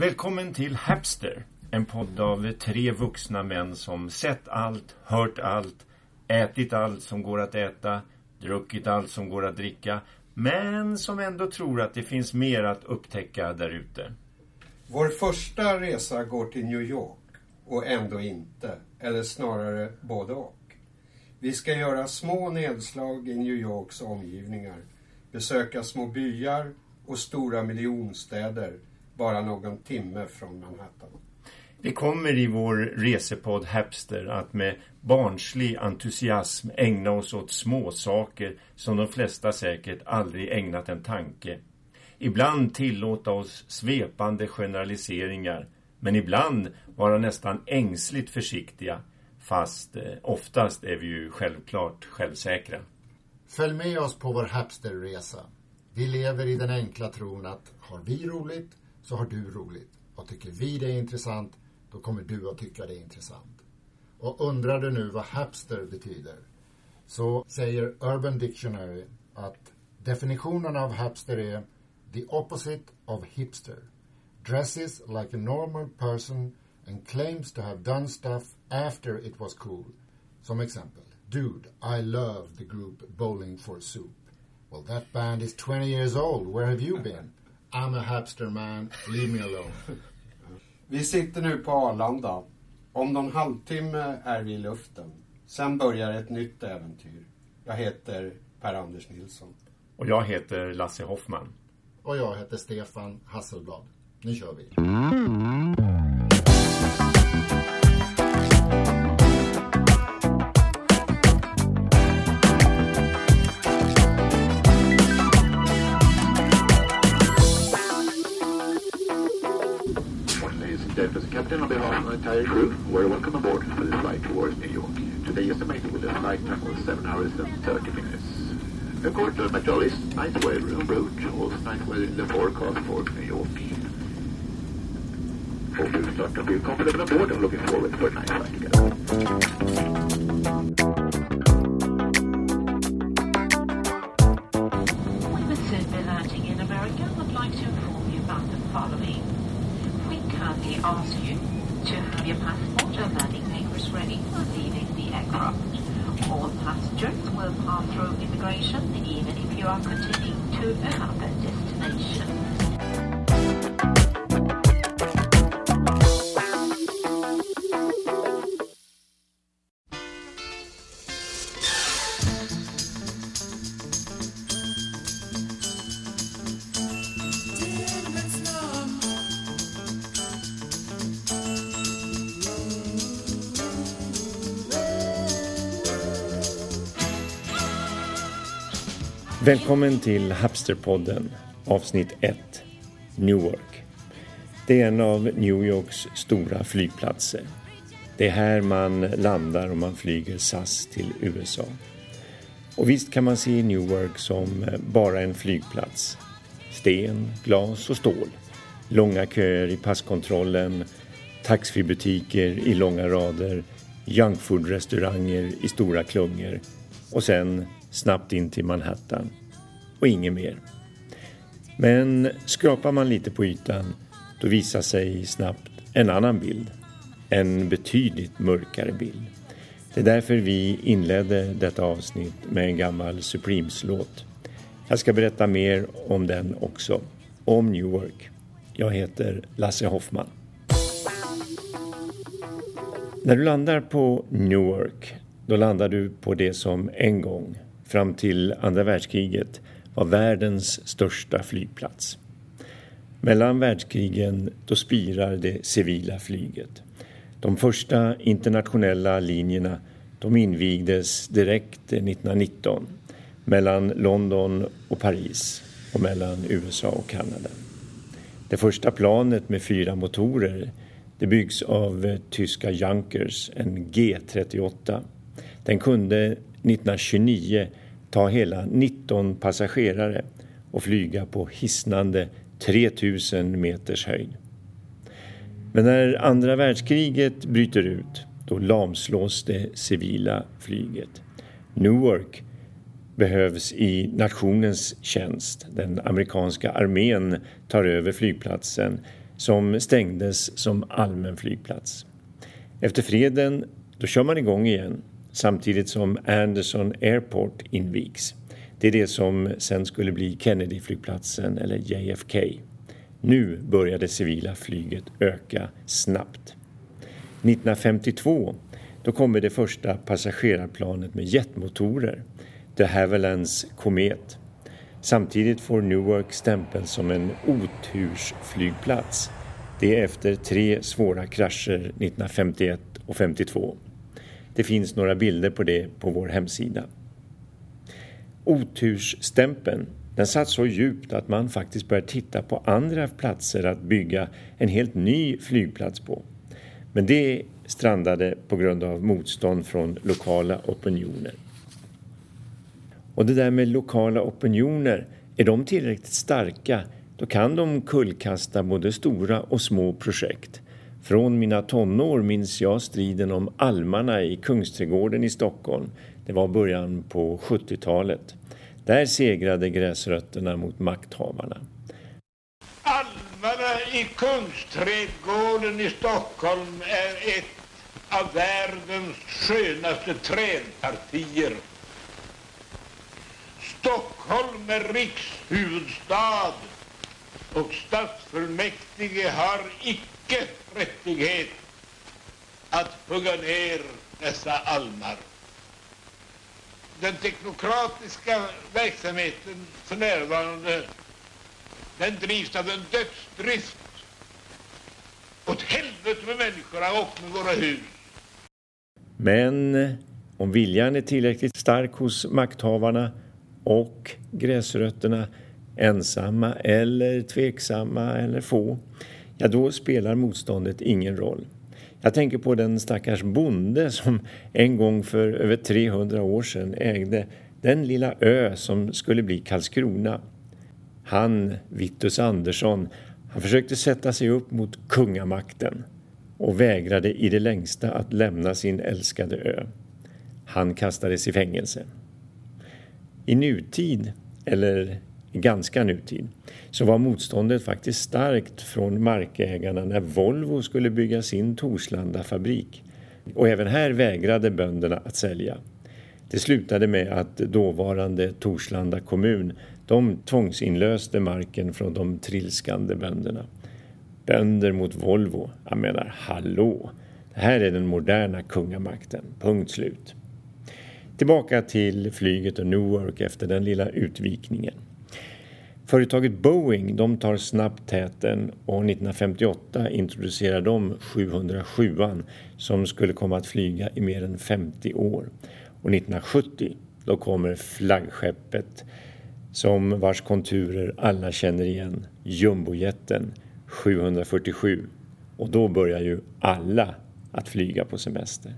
Välkommen till Hapster, en podd av tre vuxna män som sett allt, hört allt, ätit allt som går att äta, druckit allt som går att dricka, men som ändå tror att det finns mer att upptäcka där ute. Vår första resa går till New York och ändå inte, eller snarare både och. Vi ska göra små nedslag i New Yorks omgivningar, besöka små byar och stora miljonstäder bara någon timme från Manhattan. Vi kommer i vår resepodd Hapster att med barnslig entusiasm ägna oss åt små saker som de flesta säkert aldrig ägnat en tanke. Ibland tillåta oss svepande generaliseringar, men ibland vara nästan ängsligt försiktiga, fast eh, oftast är vi ju självklart självsäkra. Följ med oss på vår Hapster-resa. Vi lever i den enkla tron att har vi roligt så har du roligt. Och tycker vi det är intressant, då kommer du att tycka det är intressant. Och undrar du nu vad Hapster betyder, så säger Urban Dictionary att definitionen av Hapster är the opposite of hipster. Dresses like a normal person and claims to have done stuff after it was cool. Som exempel, Dude, I love the group Bowling for Soup. Well, that band is 20 years old. Where have you been? I'm a hipster man, leave me alone. Vi sitter nu på Arlanda. Om någon halvtimme är vi i luften. Sen börjar ett nytt äventyr. Jag heter Per-Anders Nilsson. Och jag heter Lasse Hoffman. Och jag heter Stefan Hasselblad. Nu kör vi. And gentlemen, Captain, on behalf of the entire crew, we're welcome aboard for this flight towards New York. Today is estimated with a flight time of 7 hours and 30 minutes. According to the meteorologist, nice weather en route, also nice weather in the forecast for New York. Hope you start to feel comfortable aboard and looking forward for a nice flight together. You are continuing to another destination. Välkommen till Hapsterpodden, avsnitt 1, Newark. Det är en av New Yorks stora flygplatser. Det är här man landar om man flyger SAS till USA. Och visst kan man se Newark som eh, bara en flygplats. Sten, glas och stål. Långa köer i passkontrollen, taxfreebutiker i långa rader, junkfoodrestauranger i stora klungor och sen snabbt in till Manhattan och inget mer. Men skrapar man lite på ytan då visar sig snabbt en annan bild. En betydligt mörkare bild. Det är därför vi inledde detta avsnitt med en gammal Supremes-låt. Jag ska berätta mer om den också. Om Newark. Jag heter Lasse Hoffman. När du landar på Newark då landar du på det som en gång, fram till andra världskriget, var världens största flygplats. Mellan världskrigen då spirar det civila flyget. De första internationella linjerna de invigdes direkt 1919 mellan London och Paris och mellan USA och Kanada. Det första planet med fyra motorer det byggs av tyska Junkers, en G38. Den kunde 1929 ta hela 19 passagerare och flyga på hisnande 3000 meters höjd. Men när andra världskriget bryter ut då lamslås det civila flyget. Newark behövs i nationens tjänst. Den amerikanska armén tar över flygplatsen som stängdes som allmän flygplats. Efter freden då kör man igång igen samtidigt som Anderson Airport invigs. Det är det som sen skulle bli Kennedyflygplatsen eller JFK. Nu börjar det civila flyget öka snabbt. 1952 då kommer det första passagerarplanet med jetmotorer, de Havillands Komet. Samtidigt får Newark stämpel som en otursflygplats. Det är efter tre svåra krascher 1951 och 52. Det finns några bilder på det på vår hemsida. Otursstämpeln den satt så djupt att man faktiskt började titta på andra platser att bygga en helt ny flygplats på. Men det strandade på grund av motstånd från lokala opinioner. Och det där med lokala opinioner, är de tillräckligt starka då kan de kullkasta både stora och små projekt. Från mina tonår minns jag striden om almarna i Kungsträdgården i Stockholm. Det var början på 70-talet. Där segrade gräsrötterna mot makthavarna. Almarna i Kungsträdgården i Stockholm är ett av världens skönaste trädpartier. Stockholm är rikshuvudstad och stadsfullmäktige har icke icke rättighet att hugga ner dessa almar. Den teknokratiska verksamheten för närvarande den drivs av en dödsdrift. Åt helvete med människorna och med våra hus. Men om viljan är tillräckligt stark hos makthavarna och gräsrötterna, ensamma eller tveksamma eller få, ja då spelar motståndet ingen roll. Jag tänker på den stackars bonde som en gång för över 300 år sedan ägde den lilla ö som skulle bli Karlskrona. Han, Vittus Andersson, han försökte sätta sig upp mot kungamakten och vägrade i det längsta att lämna sin älskade ö. Han kastades i fängelse. I nutid, eller ganska nutid, så var motståndet faktiskt starkt från markägarna när Volvo skulle bygga sin Torslanda-fabrik. Och även här vägrade bönderna att sälja. Det slutade med att dåvarande Torslanda kommun de tvångsinlöste marken från de trilskande bönderna. Bönder mot Volvo, jag menar hallå! Det här är den moderna kungamakten, punkt slut. Tillbaka till flyget och Newark efter den lilla utvikningen. Företaget Boeing de tar snabbt täten och 1958 introducerar de 707 som skulle komma att flyga i mer än 50 år. Och 1970 då kommer flaggskeppet som vars konturer alla känner igen, jumbojeten 747. Och då börjar ju alla att flyga på semester.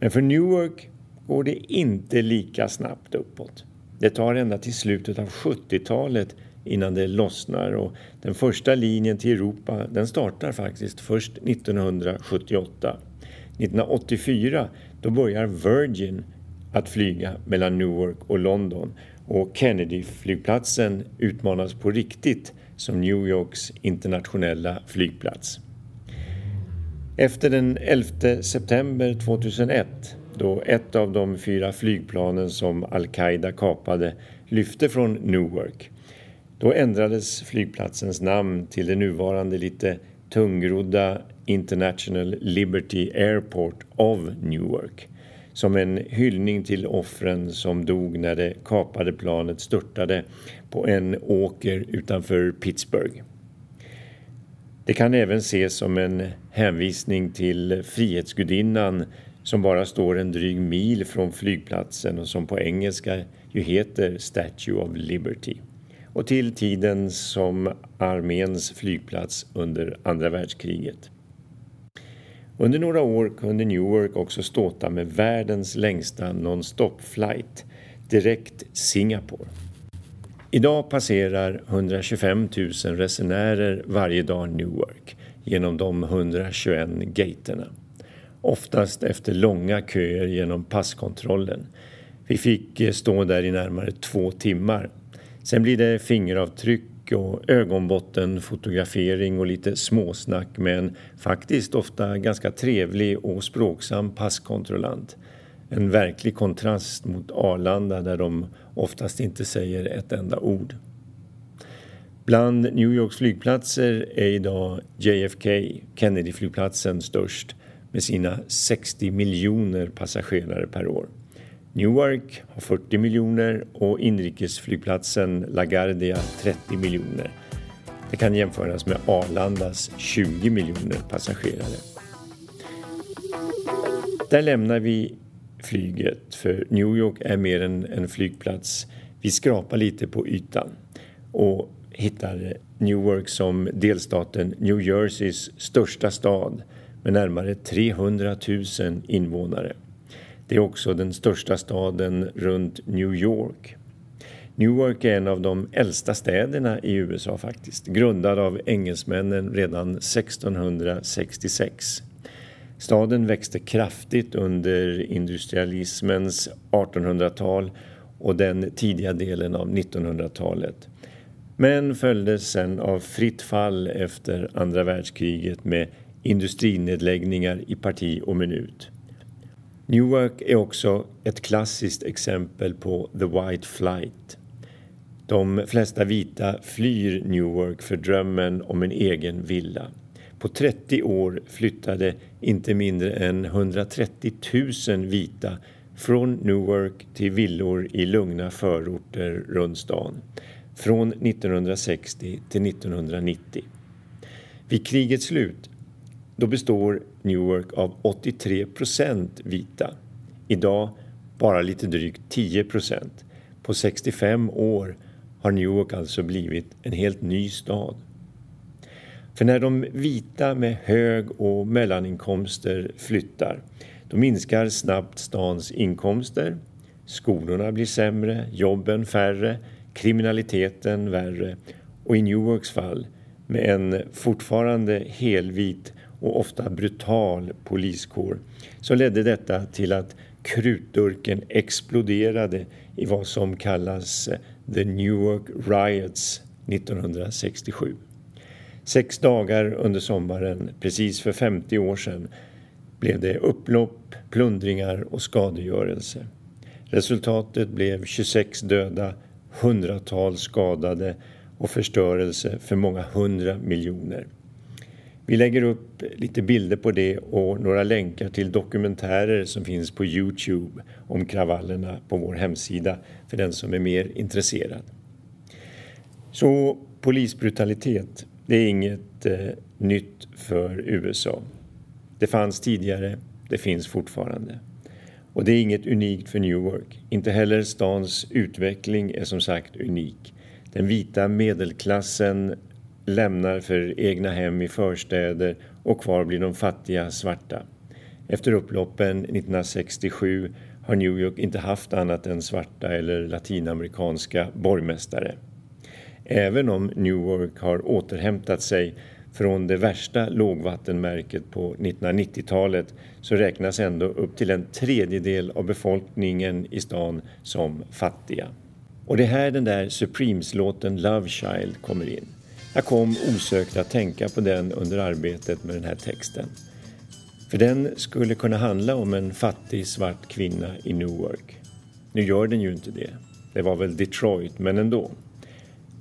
Men för Newark går det inte lika snabbt uppåt. Det tar ända till slutet av 70-talet innan det lossnar och den första linjen till Europa den startar faktiskt först 1978. 1984 då börjar Virgin att flyga mellan Newark och London och Kennedy-flygplatsen utmanas på riktigt som New Yorks internationella flygplats. Efter den 11 september 2001 då ett av de fyra flygplanen som al-Qaida kapade lyfte från Newark. Då ändrades flygplatsens namn till det nuvarande lite tungrodda International Liberty Airport of Newark som en hyllning till offren som dog när det kapade planet störtade på en åker utanför Pittsburgh. Det kan även ses som en hänvisning till Frihetsgudinnan som bara står en dryg mil från flygplatsen och som på engelska ju heter Statue of Liberty och till tiden som arméns flygplats under andra världskriget. Under några år kunde Newark också ståta med världens längsta non-stop flight direkt Singapore. Idag passerar 125 000 resenärer varje dag Newark genom de 121 gaterna oftast efter långa köer genom passkontrollen. Vi fick eh, stå där i närmare två timmar. Sen blir det fingeravtryck och ögonbottenfotografering och lite småsnack med en faktiskt ofta ganska trevlig och språksam passkontrollant. En verklig kontrast mot Arlanda där de oftast inte säger ett enda ord. Bland New Yorks flygplatser är idag JFK, Kennedyflygplatsen, störst med sina 60 miljoner passagerare per år. Newark har 40 miljoner och inrikesflygplatsen LaGuardia 30 miljoner. Det kan jämföras med Arlandas 20 miljoner passagerare. Där lämnar vi flyget för New York är mer än en flygplats. Vi skrapar lite på ytan och hittar Newark som delstaten New Jerseys största stad med närmare 300 000 invånare. Det är också den största staden runt New York. Newark är en av de äldsta städerna i USA faktiskt, grundad av engelsmännen redan 1666. Staden växte kraftigt under industrialismens 1800-tal och den tidiga delen av 1900-talet. Men följdes sen av fritt fall efter andra världskriget med industrinedläggningar i parti och minut. Newark är också ett klassiskt exempel på the white flight. De flesta vita flyr Newark för drömmen om en egen villa. På 30 år flyttade inte mindre än 130 000 vita från Newark till villor i lugna förorter runt stan från 1960 till 1990. Vid krigets slut då består Newark av 83 procent vita. Idag bara lite drygt 10 procent. På 65 år har Newark alltså blivit en helt ny stad. För när de vita med hög och mellaninkomster flyttar då minskar snabbt stans inkomster, skolorna blir sämre, jobben färre, kriminaliteten värre och i Newarks fall med en fortfarande helvit och ofta brutal poliskår så ledde detta till att krutdurken exploderade i vad som kallas eh, The Newark Riots 1967. Sex dagar under sommaren, precis för 50 år sedan, blev det upplopp, plundringar och skadegörelse. Resultatet blev 26 döda, hundratals skadade och förstörelse för många hundra miljoner. Vi lägger upp lite bilder på det och några länkar till dokumentärer som finns på Youtube om kravallerna på vår hemsida för den som är mer intresserad. Så polisbrutalitet, det är inget eh, nytt för USA. Det fanns tidigare, det finns fortfarande. Och det är inget unikt för Newark. Inte heller stans utveckling är som sagt unik. Den vita medelklassen lämnar för egna hem i förstäder och kvar blir de fattiga svarta. Efter upploppen 1967 har New York inte haft annat än svarta eller latinamerikanska borgmästare. Även om Newark har återhämtat sig från det värsta lågvattenmärket på 1990-talet så räknas ändå upp till en tredjedel av befolkningen i stan som fattiga. Och det är här den där Supremes-låten Love Child kommer in. Jag kom osökt att tänka på den under arbetet med den här texten. För den skulle kunna handla om en fattig svart kvinna i Newark. Nu gör den ju inte det. Det var väl Detroit, men ändå.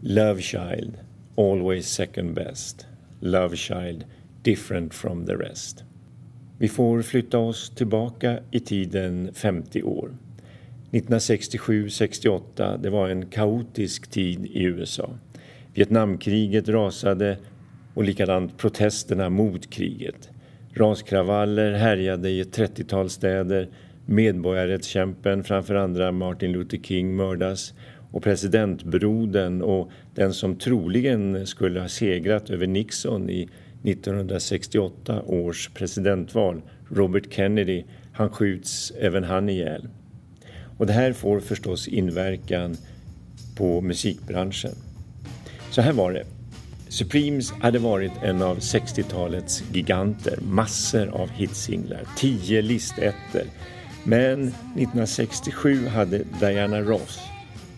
Love Child, always second best. Love Child, different from the rest. Vi får flytta oss tillbaka i tiden 50 år. 1967-68, det var en kaotisk tid i USA. Vietnamkriget rasade och likadant protesterna mot kriget. Raskravaller härjade i ett 30-tal städer. Medborgarrättskämpen, framför andra Martin Luther King, mördas och presidentbrodern och den som troligen skulle ha segrat över Nixon i 1968 års presidentval, Robert Kennedy, han skjuts även han ihjäl. Och det här får förstås inverkan på musikbranschen. Så här var det. Supremes hade varit en av 60-talets giganter, massor av hitsinglar, tio listetter. Men 1967 hade Diana Ross,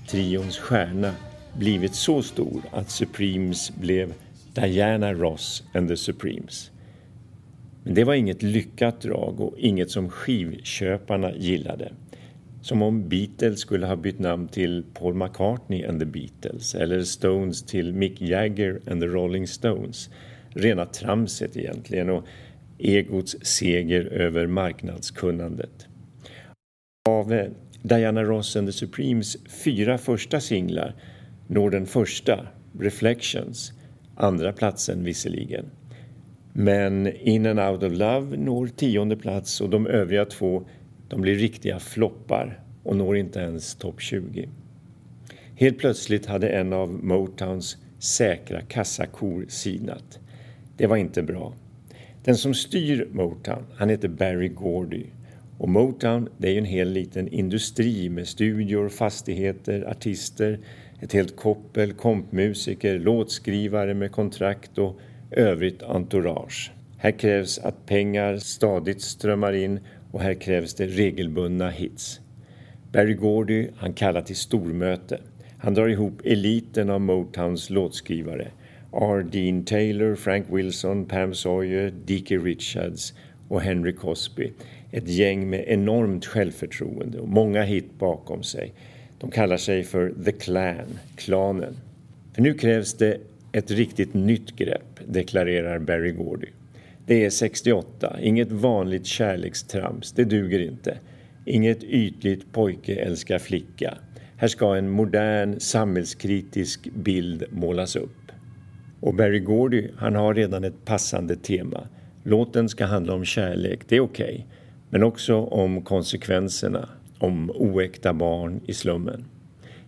trions stjärna, blivit så stor att Supremes blev Diana Ross and the Supremes. Men det var inget lyckat drag och inget som skivköparna gillade. Som om Beatles skulle ha bytt namn till Paul McCartney and the Beatles eller Stones till Mick Jagger and the Rolling Stones. Rena tramset egentligen och egots seger över marknadskunnandet. Av eh, Diana Ross and the Supremes fyra första singlar når den första, Reflections, andra platsen visserligen. Men In and Out of Love når tionde plats och de övriga två de blir riktiga floppar och når inte ens topp 20. Helt plötsligt hade en av Motowns säkra kassakor sinat. Det var inte bra. Den som styr Motown, han heter Barry Gordy. Och Motown, det är ju en hel liten industri med studior, fastigheter, artister, ett helt koppel kompmusiker, låtskrivare med kontrakt och övrigt entourage. Här krävs att pengar stadigt strömmar in och här krävs det regelbundna hits. Barry Gordy, han kallar till stormöte. Han drar ihop eliten av Motowns låtskrivare. R. Dean Taylor, Frank Wilson, Pam Sawyer, Dickie Richards och Henry Cosby. Ett gäng med enormt självförtroende och många hit bakom sig. De kallar sig för The Clan, klanen. För nu krävs det ett riktigt nytt grepp, deklarerar Barry Gordy. Det är 68, inget vanligt kärlekstrams, det duger inte. Inget ytligt pojke älskar flicka. Här ska en modern samhällskritisk bild målas upp. Och Barry Gordy, han har redan ett passande tema. Låten ska handla om kärlek, det är okej. Okay. Men också om konsekvenserna, om oäkta barn i slummen.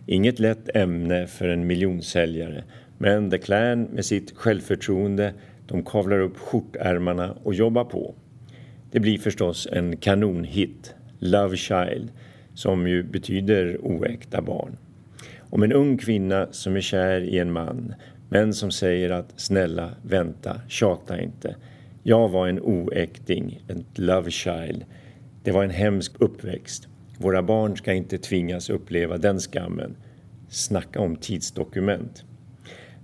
Inget lätt ämne för en miljonsäljare, men The Clan med sitt självförtroende, de kavlar upp skjortärmarna och jobbar på. Det blir förstås en kanonhit, Love Child, som ju betyder oäkta barn. Om en ung kvinna som är kär i en man, men som säger att snälla, vänta, tjata inte. Jag var en oäkting, ett love child. Det var en hemsk uppväxt. Våra barn ska inte tvingas uppleva den skammen. Snacka om tidsdokument.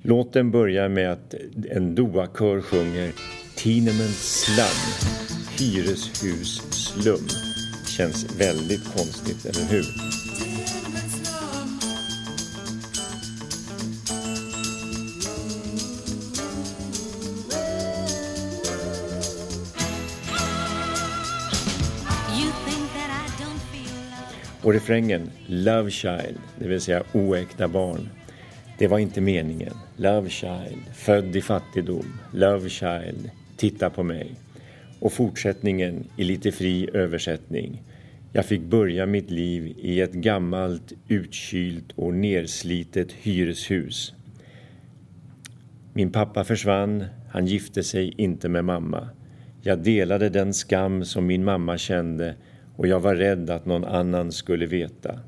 Låten börjar med att en Doa-kör sjunger Tenement Slum, hyreshus slum. Känns väldigt konstigt, eller hur? Och refrängen Love Child, det vill säga oäkta barn. Det var inte meningen. Love Child, född i fattigdom. Love Child, titta på mig. Och fortsättningen i lite fri översättning. Jag fick börja mitt liv i ett gammalt, utkylt och nerslitet hyreshus. Min pappa försvann, han gifte sig inte med mamma. Jag delade den skam som min mamma kände och jag var rädd att någon annan skulle veta.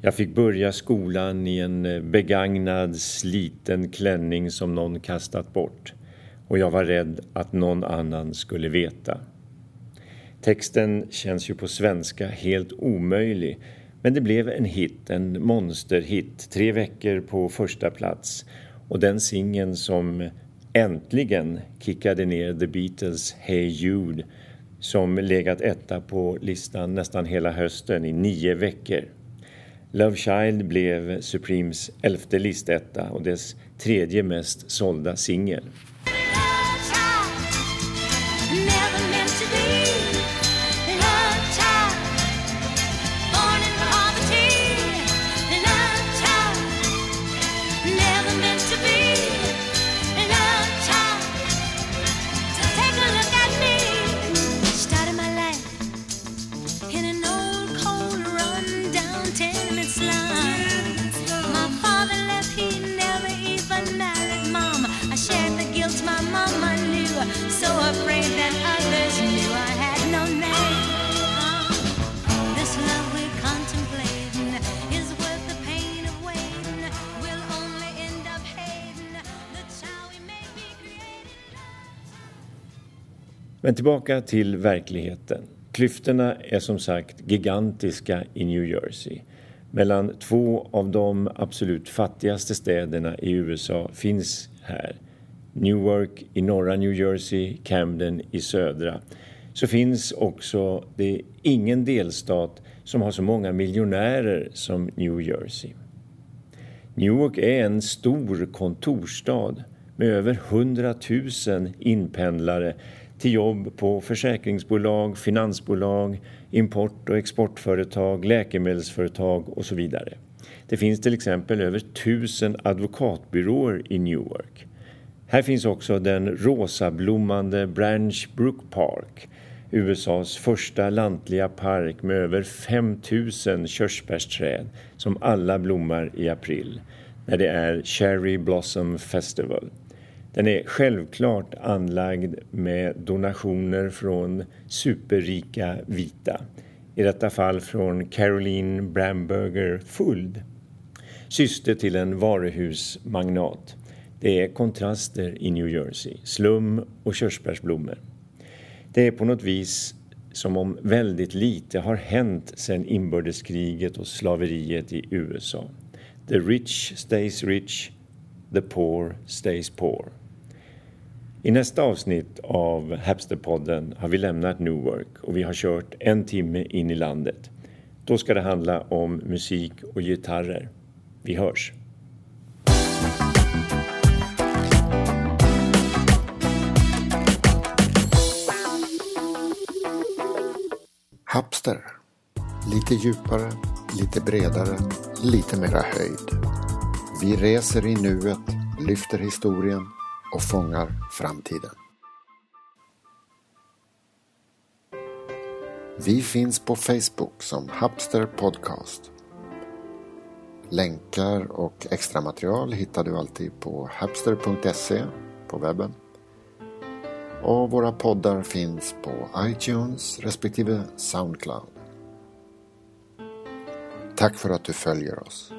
Jag fick börja skolan i en eh, begagnad, sliten klänning som någon kastat bort och jag var rädd att någon annan skulle veta. Texten känns ju på svenska helt omöjlig men det blev en hit, en monsterhit, tre veckor på första plats och den singeln som äntligen kickade ner The Beatles Hey Jude som legat etta på listan nästan hela hösten i nio veckor. Love Child blev Supremes elfte listetta och dess tredje mest sålda singel. Men tillbaka till verkligheten. Klyftorna är som sagt gigantiska i New Jersey. Mellan två av de absolut fattigaste städerna i USA finns här. Newark i norra New Jersey, Camden i södra. Så finns också det ingen delstat som har så många miljonärer som New Jersey. Newark är en stor kontorsstad med över 100 000 inpendlare till jobb på försäkringsbolag, finansbolag, import och exportföretag, läkemedelsföretag och så vidare. Det finns till exempel över tusen advokatbyråer i Newark. Här finns också den rosablommande Branch Brook Park, USAs första lantliga park med över 5000 körsbärsträd som alla blommar i april när det är Cherry Blossom Festival. Den är självklart anlagd med donationer från superrika vita. I detta fall från Caroline Bramberger Fuld, syster till en varuhusmagnat. Det är kontraster i New Jersey, slum och körsbärsblommor. Det är på något vis som om väldigt lite har hänt sedan inbördeskriget och slaveriet i USA. The rich stays rich, the poor stays poor. I nästa avsnitt av Hapsterpodden har vi lämnat Newark och vi har kört en timme in i landet. Då ska det handla om musik och gitarrer. Vi hörs! Hapster. Lite djupare, lite bredare, lite mera höjd. Vi reser i nuet, lyfter historien och fångar framtiden. Vi finns på Facebook som Hapster Podcast. Länkar och extra material hittar du alltid på hapster.se på webben. Och våra poddar finns på iTunes respektive Soundcloud. Tack för att du följer oss.